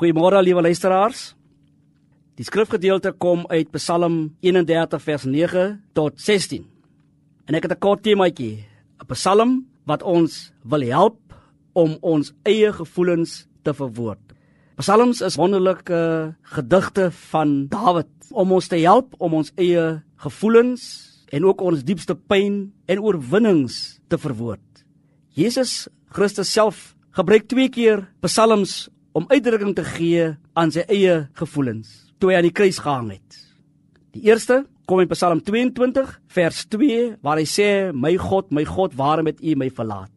Goeiemôre liewe luisteraars. Die skrifgedeelte kom uit Psalm 31 vers 9 tot 16. En ek het 'n kort temaatjie, 'n Psalm wat ons wil help om ons eie gevoelens te verwoord. Psalms is wonderlike gedigte van Dawid om ons te help om ons eie gevoelens en ook ons diepste pyn en oorwinnings te verwoord. Jesus Christus self gebruik twee keer psalms om uitdrukking te gee aan sy eie gevoelens toe hy aan die kruis gehang het. Die eerste kom in Psalm 22 vers 2 waar hy sê my God, my God, waarom het U my verlaat?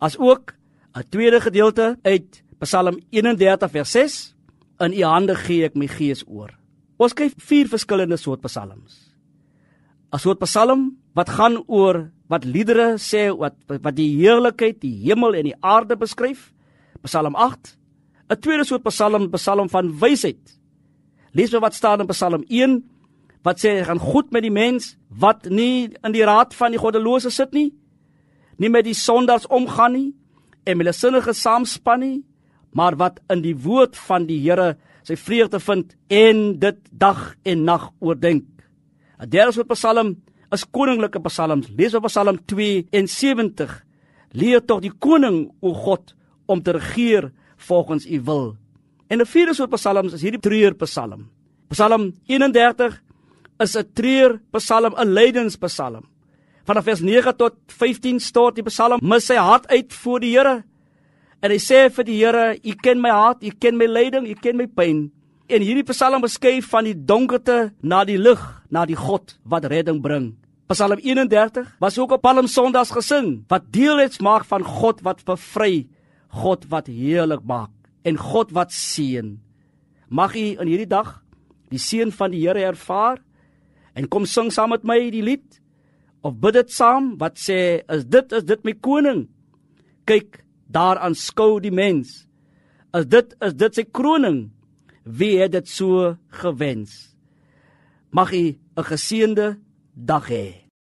As ook 'n tweede gedeelte uit Psalm 31 vers 6 in U hande gee ek my gees oor. Ons kyk vier verskillende soort psalms. 'n Soort psalm wat gaan oor wat liedere sê wat wat die heerlikheid, die hemel en die aarde beskryf. Psalm 8 'n tweede soort psalm, psalm van wysheid. Lees maar wat staan in Psalm 1 wat sê gaan goed met die mens wat nie in die raad van die goddelose sit nie, nie met die sondaars omgaan nie en met hulle sinnige saamspan nie, maar wat in die woord van die Here sy vreugde vind en dit dag en nag oordink. 'n Derde soort psalm is koninklike psalms. Lees op Psalm 72. Leer tog die koning o God om te regeer volgens u wil. En 'n vierde soort psalms is hierdie treurpsalm. Psalm 31 is 'n treurpsalm, 'n lydenspsalm. Vanaf vers 9 tot 15 staan die psalm mis sy hart uit voor die Here. En hy sê vir die Here, "U ken my hart, U ken my lyding, U ken my pyn." En hierdie psalm beskryf van die donkerte na die lig, na die God wat redding bring. Psalm 31 was ook op Palm Sondags gesing wat deel uitmaak van God wat bevry God wat heerlik maak en God wat seën. Mag u in hierdie dag die seën van die Here ervaar en kom sing saam met my die lied of bid dit saam wat sê is dit is dit my koning. Kyk, daar aanskou die mens. Is dit is dit sy kroning. Wie het dit so gewens? Mag u 'n geseënde dag hê.